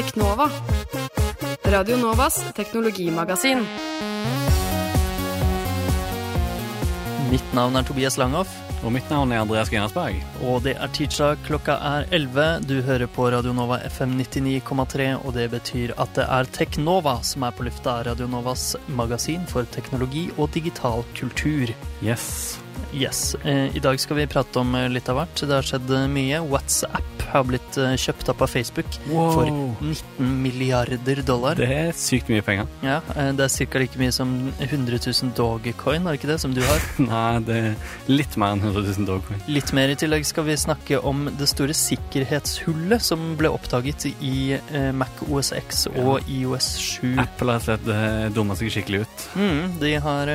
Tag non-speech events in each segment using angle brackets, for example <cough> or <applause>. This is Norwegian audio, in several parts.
Teknova. Radio Novas teknologimagasin. Mitt navn er Tobias Langhoff, Og mitt navn er Andreas Grenasberg. og det er tirsdag. Klokka er 11. Du hører på Radio Nova FM 99,3, og det betyr at det er Teknova som er på lufta. Radio Novas magasin for teknologi og digital kultur. Yes. Yes. Eh, I dag skal vi prate om eh, litt av hvert. Det har skjedd eh, mye. WhatsApp har blitt kjøpt opp av Facebook for 19 milliarder dollar. Det er sykt mye penger. Ja, Det er ca. like mye som 100 000 Dogecoin, er det ikke det, som du har? <laughs> Nei, det er litt mer enn 100 000 dogecoin. Litt mer i tillegg skal vi snakke om det store sikkerhetshullet som ble oppdaget i Mac OS X og IOS 7. Apple har sett dumma seg skikkelig ut. Mm, de har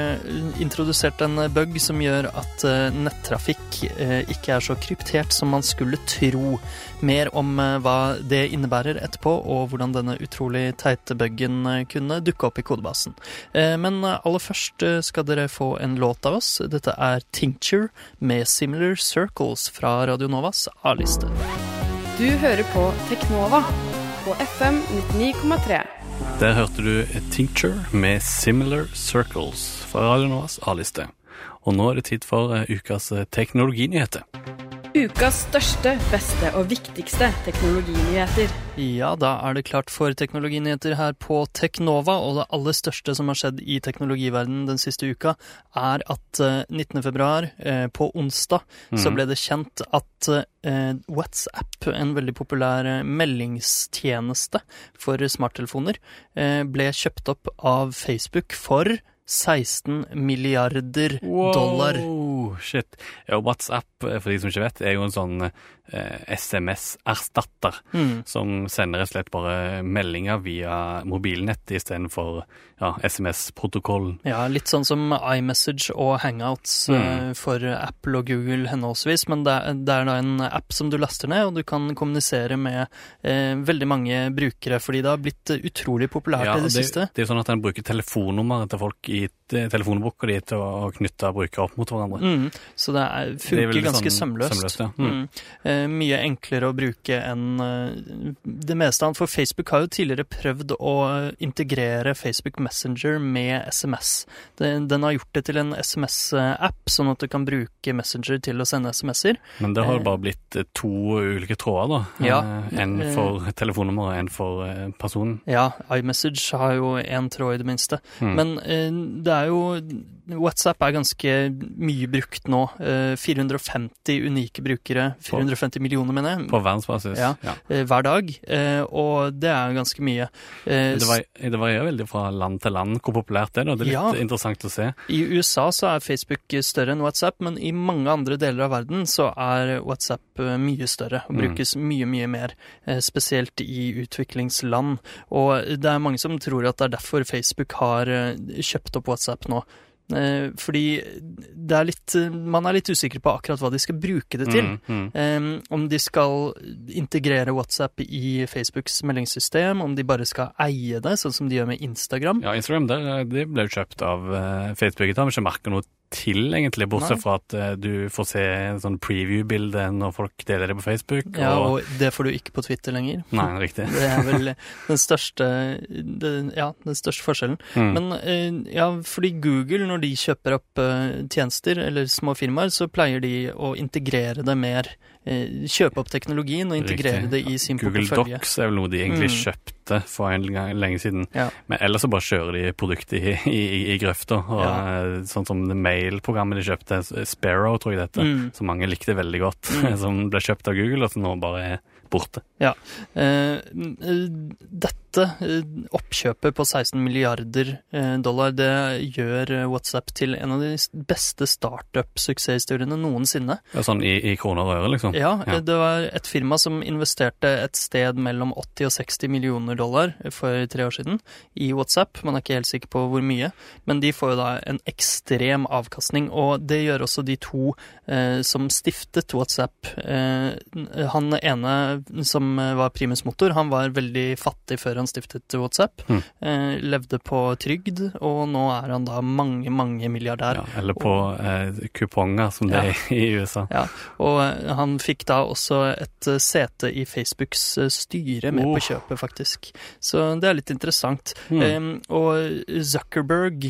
introdusert en bug som gjør at eh, nettrafikk eh, ikke er så kryptert som man skulle tro. Mer om eh, hva det innebærer etterpå, og hvordan denne utrolig teite bugen eh, kunne dukke opp i kodebasen. Eh, men aller først skal dere få en låt av oss. Dette er Tincture med Similar Circles fra Radio Novas A-liste. Du hører på Teknova på FM 99,3. Der hørte du Tincture med Similar Circles fra Radio Novas A-liste. Og nå er det tid for eh, ukas eh, teknologinyheter. Ukas største, beste og viktigste teknologinyheter. Ja, da er det klart for teknologinyheter her på Teknova, og det aller største som har skjedd i teknologiverdenen den siste uka, er at eh, 19. februar, eh, på onsdag, så ble det kjent at eh, WhatsApp, en veldig populær eh, meldingstjeneste for smarttelefoner, eh, ble kjøpt opp av Facebook for 16 milliarder dollar. Wow, shit. Ja, WhatsApp, eh, for de som ikke vet, er jo en sånn eh, SMS-erstatter Mm. som sender rett og slett bare meldinger via mobilnettet istedenfor ja, SMS-protokollen. Ja, litt sånn som iMessage og Hangouts Mm. eh, for Apple og Google henholdsvis, men det er, det er da en app som du laster ned, og du kan kommunisere med eh, veldig mange brukere, fordi det har blitt utrolig populært i det, siste. det er jo sånn at en bruker telefonnummeret til folk i eh, telefonboka di til å, knytte brukere opp mot hverandre. Mm, så det er, Det er funker veldig ganske sånn sømløst. sømløst, ja. Mm. Mm. Eh, mye enklere å bruke enn uh, det meste annet, for Facebook har jo tidligere prøvd å eh, integrere Facebook Messenger med SMS. Den, den har gjort det til en SMS-app, sånn at du kan bruke Messenger til å sende SMS-er. Men det har Eh. jo bare blitt eh, to ulike tråder, da. Ja. Eh, En for telefonnummer og en for eh, personen. Ja, iMessage har jo én tråd i det minste. Mm. Men eh, det er jo WhatsApp er ganske mye brukt nå. Eh, 450 unike brukere. 450 millioner, mener jeg. På verdensbasis. Ja. ja. hver dag, eh, og det er ganske mye. Eh, Det, var, det varierer veldig fra land til land hvor populært det er. da. Det er litt Ja. interessant å se. I USA så er Facebook større enn WhatsApp, men i mange andre deler av verden så er WhatsApp eh, mye større og Mm. brukes mye, mye mer, eh, spesielt i utviklingsland. Og det er mange som tror at det er derfor Facebook har eh, kjøpt opp WhatsApp nå. Eh, Fordi det er litt, man er litt usikker på akkurat hva de skal bruke det til. Mm, mm. Um, om de skal integrere WhatsApp i Facebooks meldingssystem, om de bare skal eie det, sånn som de gjør med Instagram. Ja, Instagram eh, det ble jo kjøpt av uh, Facebook. Det har vi ikke merka noe til, egentlig, bortsett Nei. fra at uh, du får se en sånn preview-bilde når folk deler det på Facebook. Ja, og det får du ikke på Twitter lenger. Nei, riktig. <laughs> Det er vel den største, det, ja, den største forskjellen. Mm. Men uh, ja, fordi Google, når de kjøper opp uh, tjenester eller små firmaer, så pleier de å integrere det mer. Eh, kjøpe opp teknologien og integrere Riktig. det i sin Google portefølje. Docs er vel noe de egentlig Mm. kjøpte for en gang, lenge siden. Ja. Men ellers så bare kjører de produktet i, i, i, i grøfta. Ja. eh, Sånn som det mail-programmet de kjøpte, Sparrow tror jeg det heter, Mm. som mange likte veldig godt, Mm. <laughs> som ble kjøpt av Google, og som nå bare er borte. Ja. Eh, eh, dette eh, oppkjøpet på 16 milliarder eh, dollar, det gjør eh, WhatsApp til en av de beste startup-suksesshistoriene noensinne. Er sånn i, i kroner og øre, liksom. Ja, Ja. det var et firma som investerte et sted mellom 80 og 60 millioner dollar for tre år siden i WhatsApp. Man er ikke helt sikker på hvor mye, men de får jo da en ekstrem avkastning. Og det gjør også de to eh, som stiftet WhatsApp. Eh, han ene som var primus motor, han var veldig fattig før han han stiftet WhatsApp. Mm. Eh, levde på trygd, og nå er han da mange, mange milliardær. Ja, eller på eh, kuponger, som det Ja. er i USA. Ja, og eh, han fikk da også et eh, sete i Facebooks eh, styre med Oh. på kjøpet, faktisk. Så det er litt interessant. Mm. Eh, og Zuckerberg,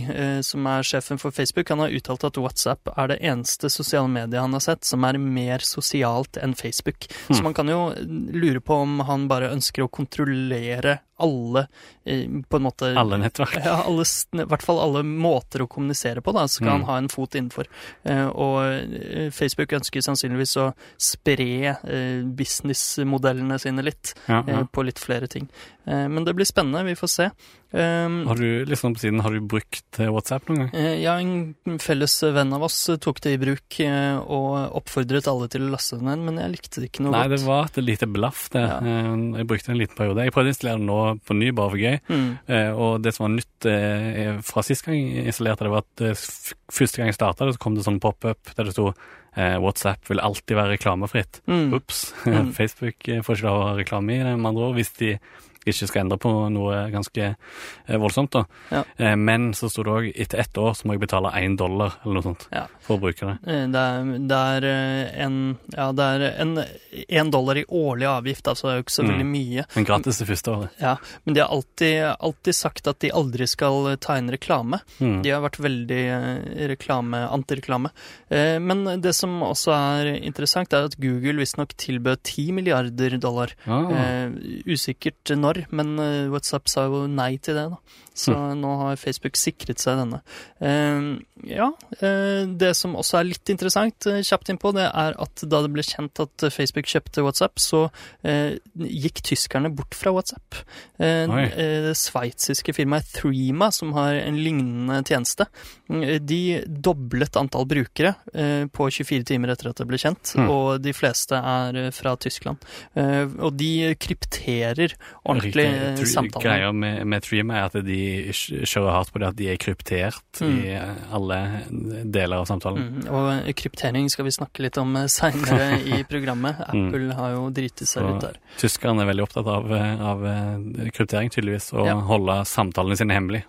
som er sjefen for Facebook, han har uttalt at WhatsApp er det eneste sosiale mediet han har sett som er mer sosialt enn Facebook. Så Mm. man kan jo lure på om han bare ønsker å kontrollere alle, på en måte Alle nettverk. ja, alle, i hvert fall alle måter å kommunisere på, da, så kan Mm. han ha en fot innenfor. Eh, og eh, Facebook ønsker sannsynligvis å spre eh, businessmodellene sine litt, Ja, eh, ja. på litt flere ting. Eh, men det blir spennende, vi får se. Um, Har du liksom på siden, har du brukt eh, WhatsApp noen gang? eh, ja, en felles venn av oss eh, tok det i bruk eh, og oppfordret alle til å laste den ned, men jeg likte det ikke noe Nei, det var et lite blaff, det. Ja. Eh, Jeg brukte det en liten periode. Jeg prøvde å installere den nå på ny, bare for gøy. Mm. Eh, Og det som var nytt eh, fra sist gang jeg installerte det, var at eh, første gang jeg starta det, så kom det sånn pop-up der det sto WhatsApp vil alltid være reklamefritt. Mm. Ops. Mm. <laughs> Facebook får ikke lov å ha reklame i det, med andre ord, hvis de ikke skal endre på noe ganske eh, voldsomt. da. Ja. Eh, Men så sto det òg etter ett år så må jeg betale én dollar eller noe sånt Ja. for å bruke det. Eh, Det er, det er en Ja, det er en én dollar i årlig avgift, altså det er jo ikke så Mm. veldig mye. Men gratis det første året. Ja, men de har alltid, alltid sagt at de aldri skal ta inn reklame. Mm. De har vært veldig reklame, antireklame. Men det som også er interessant, er at Google visstnok tilbød 10 milliarder dollar. Ah. Usikkert når, men eh, WhatsApp sa jo nei til det, da. Så mm. nå har Facebook sikret seg denne. Eh, ja, eh, det som også er litt interessant, eh, kjapt innpå, det er at da det ble kjent at Facebook kjøpte WhatsApp, så eh, gikk tyskerne bort fra WhatsApp. Det sveitsiske firmaet Threema, som har en lignende tjeneste, de doblet antall brukere eh, på 24 timer etter at det ble kjent, Mm. og de fleste er fra Tyskland. Eh, og de krypterer ordentlig samtalen. Greia med, med Threema er at de kj- kjører hardt på det at de er kryptert Mm. i eh, alle deler av samtalen. Mm, og kryptering skal vi snakke litt om seinere <laughs> i programmet. Mm. Apple har jo driti seg og ut der. tyskerne er veldig opptatt av, eh, av eh, kryptering, tydeligvis, og Ja. holde samtalene sine hemmelig.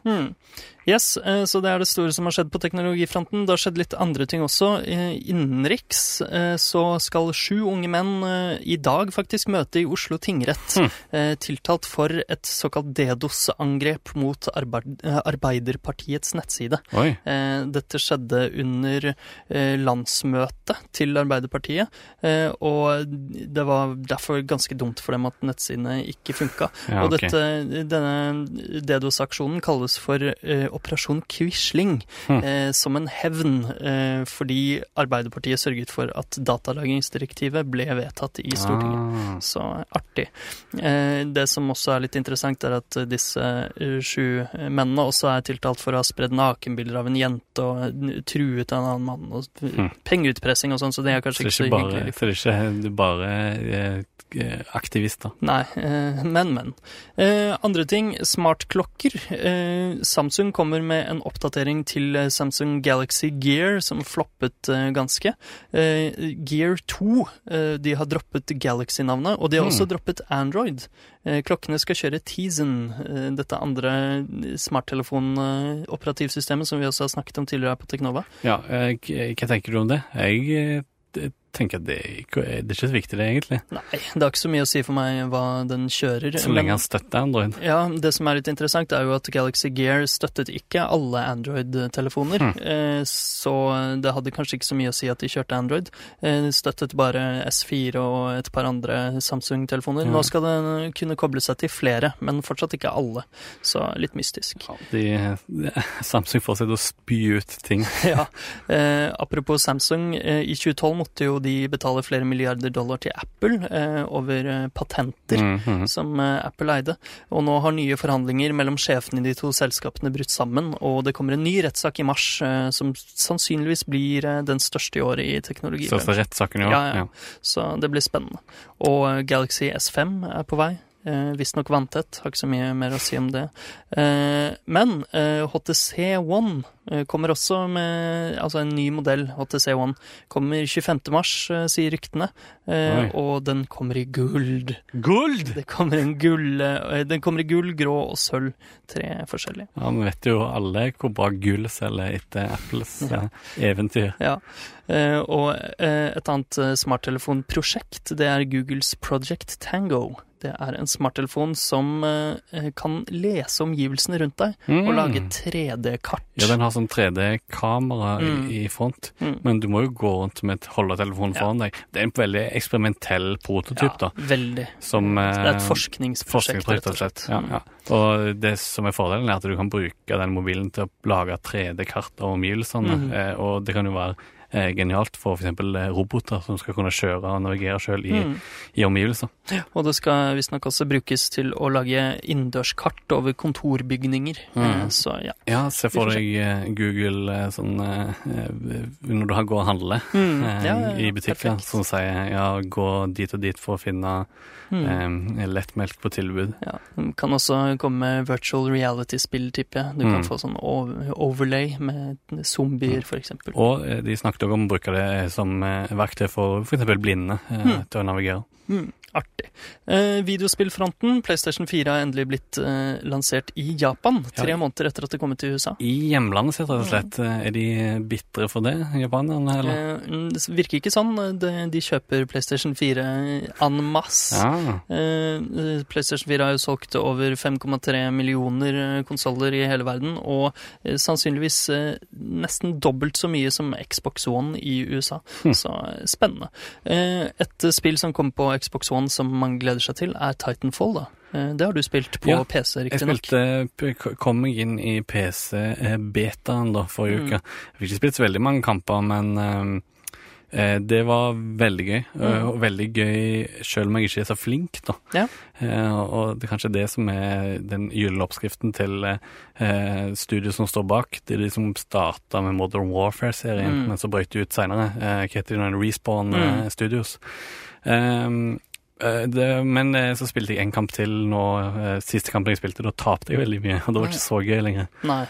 Yes, eh, så det er det store som har skjedd på teknologifronten. Det har skjedd litt andre ting også. Eh, Innenriks eh, så skal sju unge menn i dag faktisk møte i Oslo tingrett, Mm. tiltalt for et såkalt DDoS-angrep mot arbeid, Arbeiderpartiets nettside. Oi. Dette skjedde under landsmøtet til Arbeiderpartiet, og det var derfor ganske dumt for dem at nettsidene ikke funka. Ja, og dette, denne DDoS-aksjonen kalles for Operasjon Quisling, mm. eh, som en hevn eh, fordi Arbeiderpartiet sørget for at datalagringsdirektivet ble vedtatt i Stortinget. Ah. Så artig. Eh, det som også er litt interessant, er at disse eh, sju mennene også er tiltalt for å ha spredd nakenbilder av en jente og truet en annen mann, og mm. pengeutpressing og sånn, så det er kanskje så ikke så bare, hyggelig. så det er ikke bare eh, aktivister. Nei, eh, men, men. Eh, andre ting, smartklokker. Eh, Samsung kommer med en oppdatering til eh, Samsung Galaxy Gear, som floppet eh, ganske. Eh, Gear 2, eh, de har droppet Galaxy-navnet, og de har også også droppet Android. Klokkene skal kjøre Tizen, eh, dette andre smarttelefon-operativsystemet som vi også har snakket om tidligere her på Teknova. Ja, hva tenker du om det? Jeg tenker at det, er ikke- så viktig, det, egentlig. Nei, det har ikke så mye å si for meg hva den kjører. Så lenge han støtter Android. Ja, det som er litt interessant er jo at Galaxy Gear støttet ikke alle Android-telefoner, eh, så det hadde kanskje ikke så mye å si at de kjørte Android. Eh, De støttet bare S4 og et par andre Samsung-telefoner. Nå skal den kunne koble seg til flere, men fortsatt ikke alle, så litt mystisk. Ja, de, Samsung fortsetter å spy ut ting. <laughs> ja. Eh, apropos Samsung, eh, i 2012 måtte jo de betaler flere milliarder dollar til Apple eh, over patenter patenter. -hmm. som eh, Apple eide. Og nå har nye forhandlinger mellom sjefene i de to selskapene brutt sammen, og det kommer en ny rettssak i mars eh, som sannsynligvis blir eh, den største i året i teknologi. Største rettssaken i år. Ja, ja. Så det blir spennende. Og eh, Galaxy S5 er på vei. Eh, Visstnok vanntett, har ikke så mye mer å si om det. Eh, men eh, HTC One eh, kommer også med altså en ny modell, HTC One. Kommer 25. mars, eh, sier ryktene. Eh, og den kommer i guld. Guld! Det kommer en gull, eh, den kommer i gull, grå og sølv. Tre forskjellige. Ja, Vi vet jo alle hvor bra gull selger etter Apples Ja. eh, eventyr. Ja. Eh, og eh, et annet eh, smarttelefonprosjekt, det er Googles Project Tango. Det er en smarttelefon som eh, kan lese omgivelsene rundt deg og lage 3D-kart. Mm. Ja, den har sånn 3D-kamera Mm. i, i front, Mm. men du må jo gå rundt med et holdetelefon Ja. foran deg. Det er en veldig eksperimentell prototyp, da. Veldig. Som, det er eh, et forskningsprosjekt, Forskningsprosjekt, rett og slett. Ja, Mm. ja. Og det som er fordelen, er at du kan bruke den mobilen til å lage 3D-kart av omgivelsene. Mhm. eh, og det kan jo være eh, genialt for f.eks. roboter som skal kunne kjøre og navigere sjøl i, Mm. i omgivelser. Og det skal visstnok også brukes til å lage innendørskart over kontorbygninger. Mm. Eh, Så ja. Ja, se for deg eh, Google eh, sånn eh, eh, når du har går og handler Mm. eh, Ja, ja, i butikker, som sier ja, gå dit og dit for å finne Mm. eh, lettmelk på tilbud. Ja, de kan også komme med virtual reality-spill, tipper jeg. Du kan Mm. få sånn overlay med zombier, for eksempel. Og eh, de snakket å bruke det som eh, verktøy for f.eks. blinde eh, Mm. til å navigere. Mm, artig. Eh, videospillfronten. PlayStation 4 har endelig blitt eh, lansert i Japan, tre Ja. måneder etter at det kom til USA. I hjemlandet sitt, rett og slett. Eh, Er de bitre for det, japanerne. Eh, mm, det virker ikke sånn. De, de kjøper PlayStation 4 en masse. Ja. Eh, PlayStation 4 har jo solgt over 5,3 millioner konsoller i hele verden, og eh, sannsynligvis eh, nesten dobbelt så mye som Xbox One i USA. Hm. Så eh, spennende. Eh, et eh, spill som kom på Xbox One som man gleder seg til, er Titanfall. da. Eh, det har du spilt på Ja, PC, Jeg spilte, kom meg inn i PC-betaen da forrige Mm. uke. Jeg fikk ikke spilt så veldig mange kamper, men eh, det var veldig gøy. Mm. Og veldig gøy selv om jeg ikke er så flink, da. Ja. Uh, og det er kanskje det som er den gylne oppskriften til uh, studiet som står bak. Det er de som starta med Modern Warfare-serien, Mm. men så brøt de ut seinere. Uh, hva heter? Respawn Mm. Studios. Um, det, men eh, så spilte jeg en kamp til nå. eh, Siste kampen jeg spilte, da tapte jeg veldig mye. Og det var ikke så gøy lenger. Nei.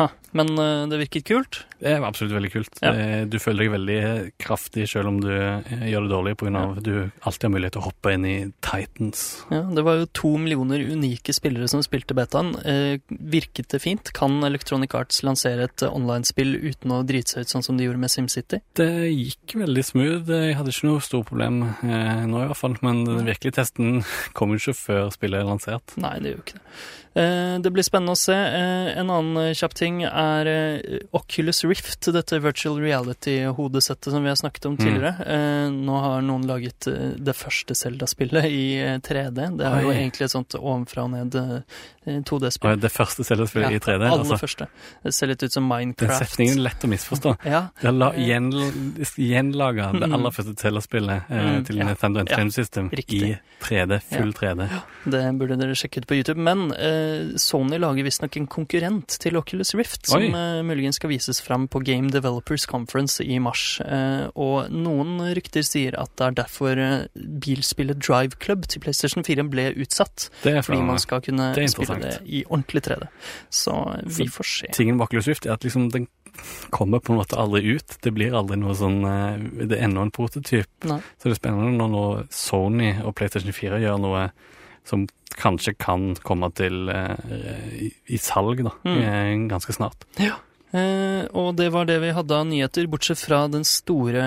Ha. Men eh, det virket kult. Det var absolutt veldig kult. Ja. Du føler deg veldig kraftig selv om du eh, gjør det dårlig, pga. Ja. at du alltid har mulighet til å hoppe inn i Titans. Ja, det var jo to millioner unike spillere som spilte betaen. Eh, virket det fint? Kan Electronic Arts lansere et eh, online-spill uten å drite seg ut sånn som de gjorde med SimCity? Det gikk veldig smooth. Jeg hadde ikke noe stort problem eh, nå, i hvert fall. Men den virkelige testen kommer jo ikke før spillet er lansert. Nei, det gjør ikke det. Eh, det blir spennende å se. Eh, en annen eh, kjapp ting er Oculus Rift, dette virtual reality-hodesettet som vi har snakket om Mm. tidligere. Mm. nå har noen laget det første Zelda-spillet i eh, 3D. Det er jo egentlig et sånt ovenfra og ned eh, 2D-spill. Det første Zelda-spillet i 3D. aller Altså. første. Det ser litt ut som Den Minecraft. setningen er lett å misforstå. <laughs> Ja, De har gjen, gjenlaga det Mm. aller første Zelda-spillet Mm, til ja. Nintendo Ja, Entertainment System riktig. i 3D, full 3D. Det burde dere sjekke ut på YouTube. Men Sony lager visstnok en konkurrent til Oculus Rift, som Oi. eh, muligens skal vises fram på Game Developers Conference i mars. Eh, og noen rykter sier at det er derfor eh, bilspillet Drive Club til PlayStation 4 ble utsatt. Fordi man skal kunne Det spille det i ordentlig 3D. Så vi får se. Tingen med Oculus Rift er at liksom den kommer på en måte aldri ut. Det blir aldri noe sånn eh, Det er ennå en prototyp. Nei. Så det er spennende når nå Sony og PlayStation 4 gjør noe som kanskje kan komme til eh, i, i salg, da. Mm. eh, Ganske snart. Eh, og det var det vi hadde av nyheter, bortsett fra den store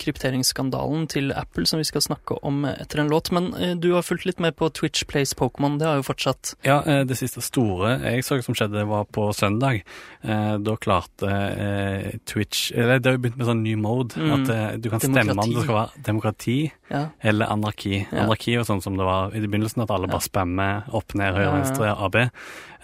krypteringsskandalen til Apple som vi skal snakke om etter en låt. Men eh, du har fulgt litt med på Twitch Plays Pokémon, det har jo fortsatt. Ja, eh, det siste store jeg så som skjedde, var på søndag. Eh, Da klarte Twitch Eller det har jo begynt med sånn ny mode. Mm. At du kan stemme om det skal være demokrati Ja. eller anarki. Anarki var sånn som det var i begynnelsen, at alle bare spammer opp, ned, høyre, venstre, AB.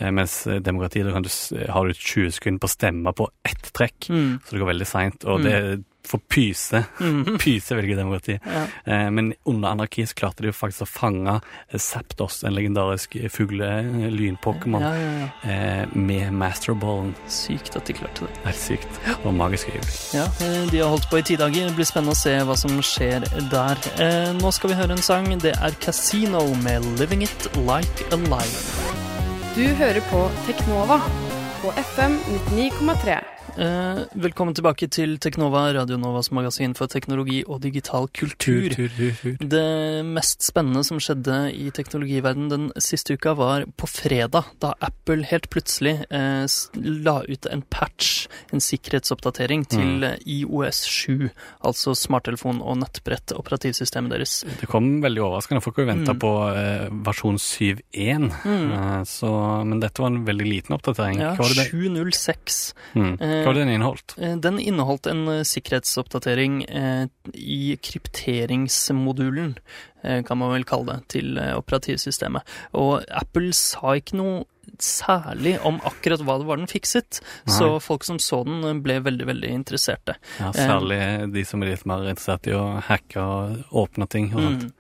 Eh, Mens eh, demokrati, da kan du, s- har du 20 sekunder på å stemme på ett trekk. Mm. Så det går veldig seint. Og Mm. det for pyse. Mhm. <laughs> Pyse velger demokrati. Ja. Eh, men under anarki så klarte de jo faktisk å fange eh, Zapdos, en legendarisk fugle-lynpokémon, Ja, ja, ja. eh, med masterballen. Sykt at de klarte det. Helt sykt. Og magisk øyeblikk. Ja, eh, De har holdt på i ti dager. Det blir spennende å se hva som skjer der. Eh, nå skal vi høre en sang. Det er Casino med 'Living It Like a Life'. Du hører på Teknova på FM 99,3. Eh, velkommen tilbake til Teknova, Radio Novas magasin for teknologi og digital kultur. Tur, tur, tur. Det mest spennende som skjedde i teknologiverdenen den siste uka, var på fredag, da Apple helt plutselig eh, la ut en patch, en sikkerhetsoppdatering, til mm. IOS 7, altså smarttelefon- og nettbrett-operativsystemet deres. Det kom veldig overraskende. Folk har jo venta Mm. på eh, versjon 7.1, Mm. eh, men dette var en veldig liten oppdatering. Ja, Hva var det det, 706. mm. Eh, Hva var den inneholdt? Eh, Den inneholdt en eh, sikkerhetsoppdatering i krypteringsmodulen, kan man vel kalle det, til operativsystemet. Og Apple sa ikke noe særlig om akkurat hva det var den fikset, så folk som så den, ble veldig, veldig interesserte. Ja, særlig de som er litt mer interessert i å hacke og åpne ting. Og sånt. Mm.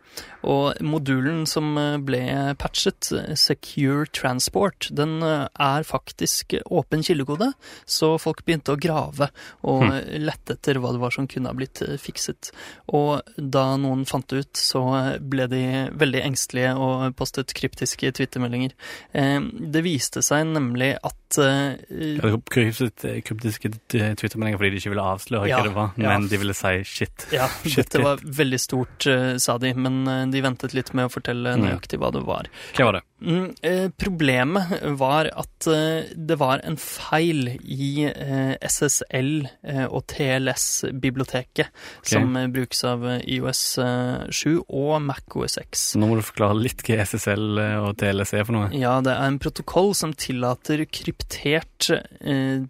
Og modulen som eh, ble patchet, eh, Secure Transport, den eh, er faktisk åpen kildekode, så folk begynte å grave og Hm. lette etter hva det var som kunne ha blitt fikset. Og da noen fant det ut, så ble de veldig engstelige og postet kryptiske twittermeldinger. Det viste seg nemlig at Ja, kryptiske twittermeldinger fordi de ikke ville avsløre Ja, hva det var, ja. men de ville si shit. Ja, <laughs> Shit, dette var veldig stort, sa de, men de ventet litt med å fortelle Mm. nøyaktig hva det var. Hva var det? Mm, eh, problemet var at eh, det var en feil i eh, SSL og TLS-biblioteket, som eh, brukes av IOS eh, 7 og MacOS X. Nå må du forklare litt hva SSL og TLS er for noe. Ja, det er en protokoll som tillater kryptert eh,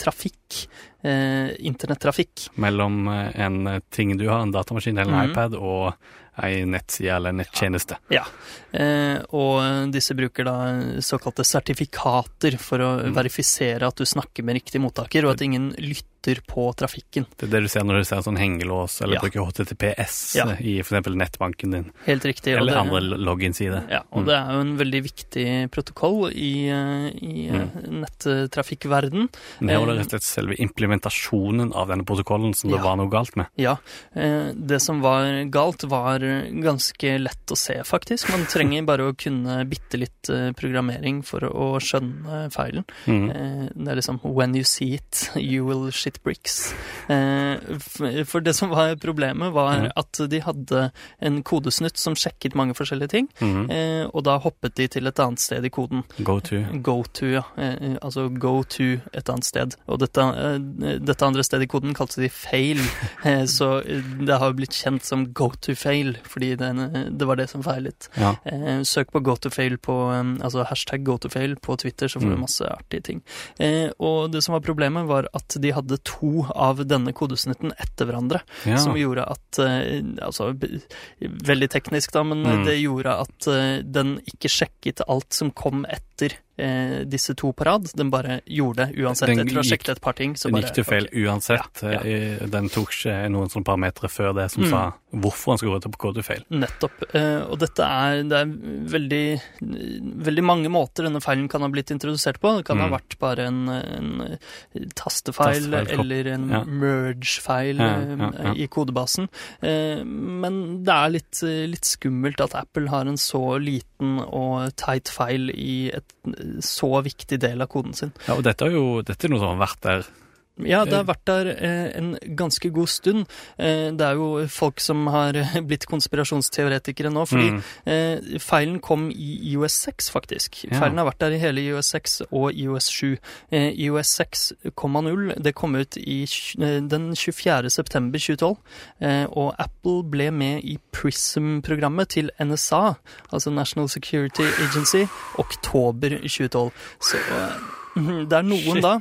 trafikk, eh, internettrafikk. Mellom en ting du har, en datamaskin eller en mm. iPad, og ei nettside eller en Ja, Eh, og disse bruker da såkalte sertifikater for å Mm. verifisere at du snakker med riktig mottaker, og at ingen lytter på trafikken. Det er det du ser når du ser en sånn hengelås, eller Ja. bruker HTTPS Ja. i f.eks. nettbanken din, Helt riktig. eller det- andre login-sider. Ja, og Mm. det er jo en veldig viktig protokoll i, eh, i Mm. eh, nettrafikkverden. Men her var det rett og slett selve implementasjonen av denne protokollen som det Ja. var noe galt med. Ja, eh, det som var galt var ganske lett å se, faktisk. Man trenger bare å kunne bitte litt eh, programmering for å skjønne feilen. Mm. Eh, Det er liksom When you see it, you will shit bricks. Eh, For det som var problemet, var Mhm. at de hadde en kodesnutt som sjekket mange forskjellige ting, Mhm. eh, og da hoppet de til et annet sted i koden. Go to. Go to, ja. Eh, Altså go to et annet sted. Og dette, dette andre stedet i koden kalte de fail, <laughs> så det har blitt kjent som go to fail, fordi det var det som feilet. Ja. Eh, Søk på go to fail på altså hashtag go to fail på Twitter, så får du Mm. masse artige ting. Eh, Og det som var problemet, var at de hadde to av denne kodesnutten etter hverandre ja. som gjorde at eh, Altså veldig teknisk, da, men Mm. det gjorde at eh, den ikke sjekket alt som kom etter eh, disse to på rad. Den bare gjorde det uansett. Den etter å ha sjekket et par ting. Så Den bare, gikk til feil okay. uansett. Ja, ja. Eh, Den tok ikke noen sånne parametre før det som Mm. sa hvorfor han skulle gå til på kodefeil. Nettopp. Eh, og dette er, det er veldig, veldig mange måter denne feilen kan ha blitt introdusert på. Det kan ha Mm. vært bare en, en tastefeil Tastefeil, eller en Ja. merge-feil eh, i kodebasen. Eh, men det er litt, litt skummelt at Apple har en så liten og teit feil i et så viktig del av koden sin. Ja, og dette er jo dette er noe som har vært der Ja, det har vært der eh, en ganske god stund. Eh, det er jo folk som har <laughs> blitt konspirasjonsteoretikere nå, fordi Mm. eh, feilen kom i IOS 6, faktisk. Ja. Feilen har vært der i hele IOS 6 og IOS 7. Eh, IOS 6,0 det kom ut i, eh, den 24. september 2012, eh, og Apple ble med i PRISM-programmet til NSA, altså National Security Agency, oktober 2012. Så eh, <laughs> det er noen Shit. da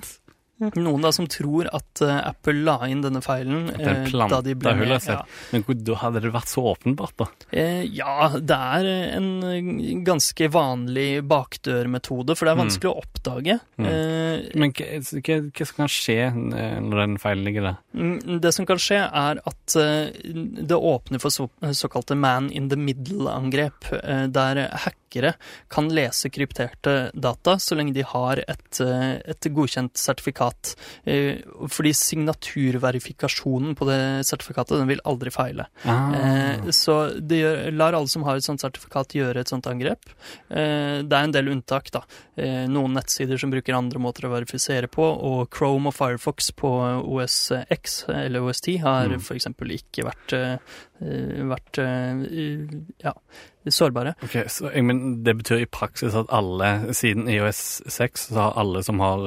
Noen da som tror at uh, Apple la inn denne feilen eh, da de ble med. Ja. Men da hadde det vært så åpenbart, da. Eh, ja, det er en eh, ganske vanlig bakdørmetode, for det er Mm. vanskelig å oppdage. Mm. Eh, Men hva, hva, hva som kan skje eh, når den feilen ligger der? Mm, Det som kan skje, er at eh, det åpner for så, såkalte man in the middle-angrep, eh, der hackere kan lese krypterte data så lenge de har et, eh, et godkjent sertifikat. Eh, Fordi signaturverifikasjonen på det sertifikatet den vil aldri feile. Ah. Eh, Så det gjør, lar alle som har et sånt sertifikat gjøre et sånt angrep. Eh, Det er en del unntak, da. Eh, Noen nettsider som bruker andre måter å verifisere på, og Chrome og Firefox på OS X eller OS10 har Mm. eksempel ikke vært, vært ja, sårbare. Ok, så jeg, men Det betyr i praksis at alle, siden IOS 6, så har alle som har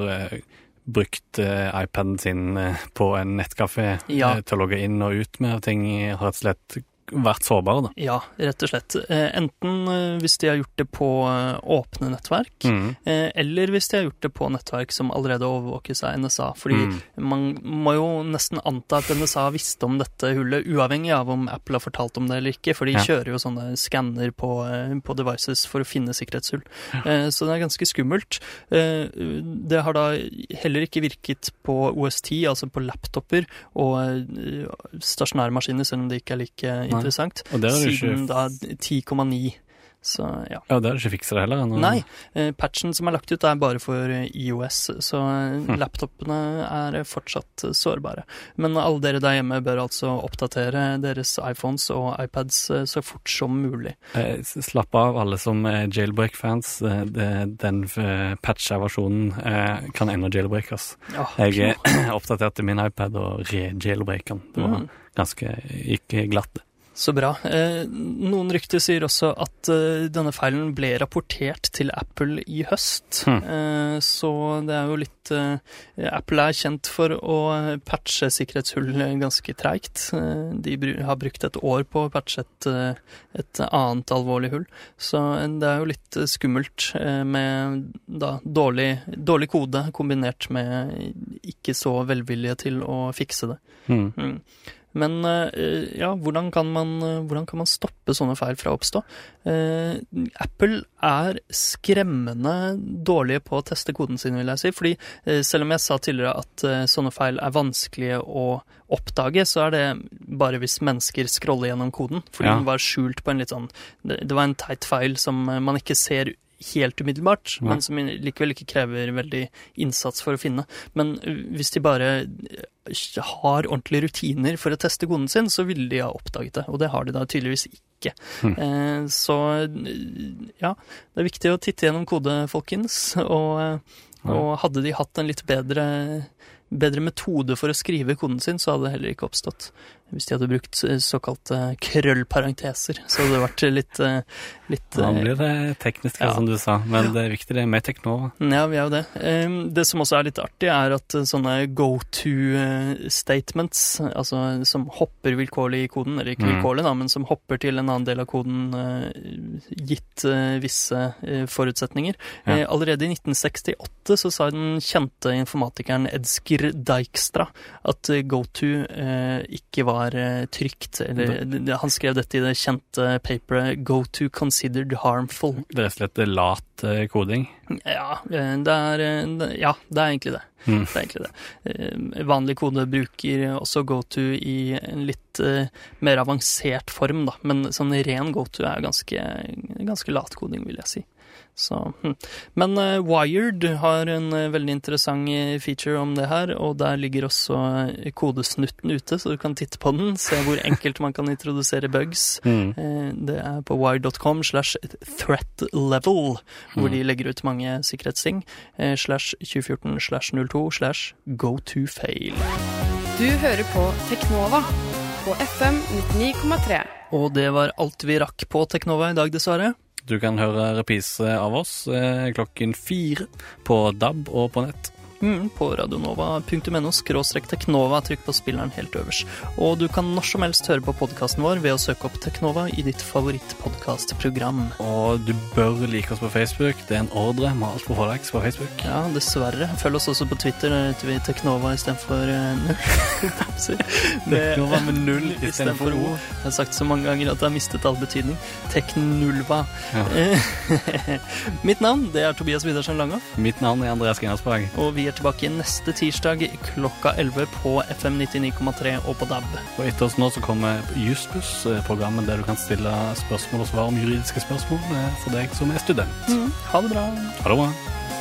brukt eh, iPaden sin eh, på en nettkafé Ja. eh, til å logge inn og ut med ting, har rett og slett vært sårbare, da. Ja, rett og slett. Eh, Enten eh, hvis de har gjort det på eh, åpne nettverk, Mm. eller hvis de har gjort det på nettverk som allerede overvåkes av NSA. Fordi Mm. man må jo nesten anta at NSA visste om dette hullet, uavhengig av om Apple har fortalt om det eller ikke, for de Ja. kjører jo sånne skanner på, på devices for å finne sikkerhetshull. Ja. Så det er ganske skummelt. Det har da heller ikke virket på OS10, altså på laptoper og stasjonære maskiner, selv om det ikke er like interessant, Og der er det siden ikke da 10,9. Så ja. Ja, der er det ikke fiksa det heller. ennå. Nei, eh, patchen som er lagt ut er bare for IOS, så eh, Hm. laptopene er fortsatt sårbare. Men alle dere der hjemme bør altså oppdatere deres iPhones og iPads eh, så fort som mulig. Eh, Slapp av, alle som er jailbreak-fans. Eh, Den patcha versjonen eh, kan ennå jailbreakes. Ja, Jeg <clears throat> oppdaterte min iPad og re-jailbreaka den. Det var Mm. ganske gikk glatt. Så bra. Eh, noen rykter sier også at eh, denne feilen ble rapportert til Apple i høst. Mm. Eh, så det er jo litt Apple er kjent for å patche sikkerhetshull ganske treigt. De har brukt et år på å patche et, et annet alvorlig hull. Så det er jo litt skummelt med da dårlig, dårlig kode kombinert med ikke så velvilje til å fikse det. Mm. Mm. Men eh, ja, hvordan kan, man, eh, hvordan kan man stoppe sånne feil fra å oppstå? Eh, Apple er skremmende dårlige på å teste koden sin, vil jeg si. Fordi eh, selv om jeg sa tidligere at eh, sånne feil er vanskelige å oppdage, så er det bare hvis mennesker scroller gjennom koden. Fordi Ja. den var skjult på en litt sånn Det, det var en teit feil som man ikke ser helt umiddelbart, ja. men som likevel ikke krever veldig innsats for å finne. Men uh, hvis de bare uh, har ordentlige rutiner for å teste koden sin, så ville de ha oppdaget det, og det har de da tydeligvis ikke. Hmm. Eh, så uh, ja, det er viktig å titte gjennom kode, folkens, og, og hadde de hatt en litt bedre bedre metode for å skrive koden sin, så hadde det heller ikke oppstått. Hvis de hadde brukt såkalte krøllparenteser, så hadde det vært litt, eh, litt Nå eh, blir det teknisk, Ja. som du sa, men det er viktig det er mer Teknova. Ja, vi er jo det. Det som også er litt artig, er at eh, sånne go to-statements, altså som hopper vilkårlig i koden, eller ikke Mm. vilkårlig, da, men som hopper til en annen del av koden gitt visse forutsetninger. Ja. Allerede i 1968 så sa den kjente informatikeren Edsker Dijkstra at go to ikke var eh, trygt, eller det- han skrev dette i det kjente paperet Go to considered harmful. Det er rett og slett lat eh, koding. Ja, eh, det er, eh, ja, det er egentlig det. Mm. Det er egentlig det. Eh, Vanlig kode bruker også go-to i en litt eh, mer avansert form, da. Men sånn ren goto er ganske, ganske latkoding, vil jeg si. Så, hm. Men eh, Wired har en eh, veldig interessant eh, feature om det her, og der ligger også kodesnutten ute, så du kan titte på den, se hvor <laughs> enkelt man kan introdusere bugs. Mm. Eh, Det er på wired.com slash threat level, hvor Mm. de legger ut mange sikkerhetsting. Slash 2014 slash 02 slash go to fail. Du hører på Teknova på FM 99,3. Og det var alt vi rakk på Teknova i dag, dessverre. Du kan høre reprise av oss eh, klokken fire på DAB og på nett. Mm, på radionova.no teknova. Trykk på spilleren helt øverst. Og du kan når som helst høre på podkasten vår ved å søke opp Teknova i ditt favorittpodkastprogram. Og du bør like oss på Facebook. Det er en ordre. Må alt på HDX på Facebook. Ja, dessverre. Følg oss også på Twitter. Der heter vi Teknova istedenfor uh, null. Teknova med null istedenfor O. Jeg har sagt så mange ganger at det har mistet all betydning. Teknulva. Ja. Mitt navn det er Tobias Widersen Langhoff. Mitt navn er Andreas Grenasberg. Og vi er tilbake neste tirsdag klokka 11 på FM 99,3 og på DAB. Og etter oss nå så kommer Jussbuss, programmet der du kan stille spørsmål og svar om juridiske spørsmål for deg som er student. Mm. Ha det bra. Ha det bra.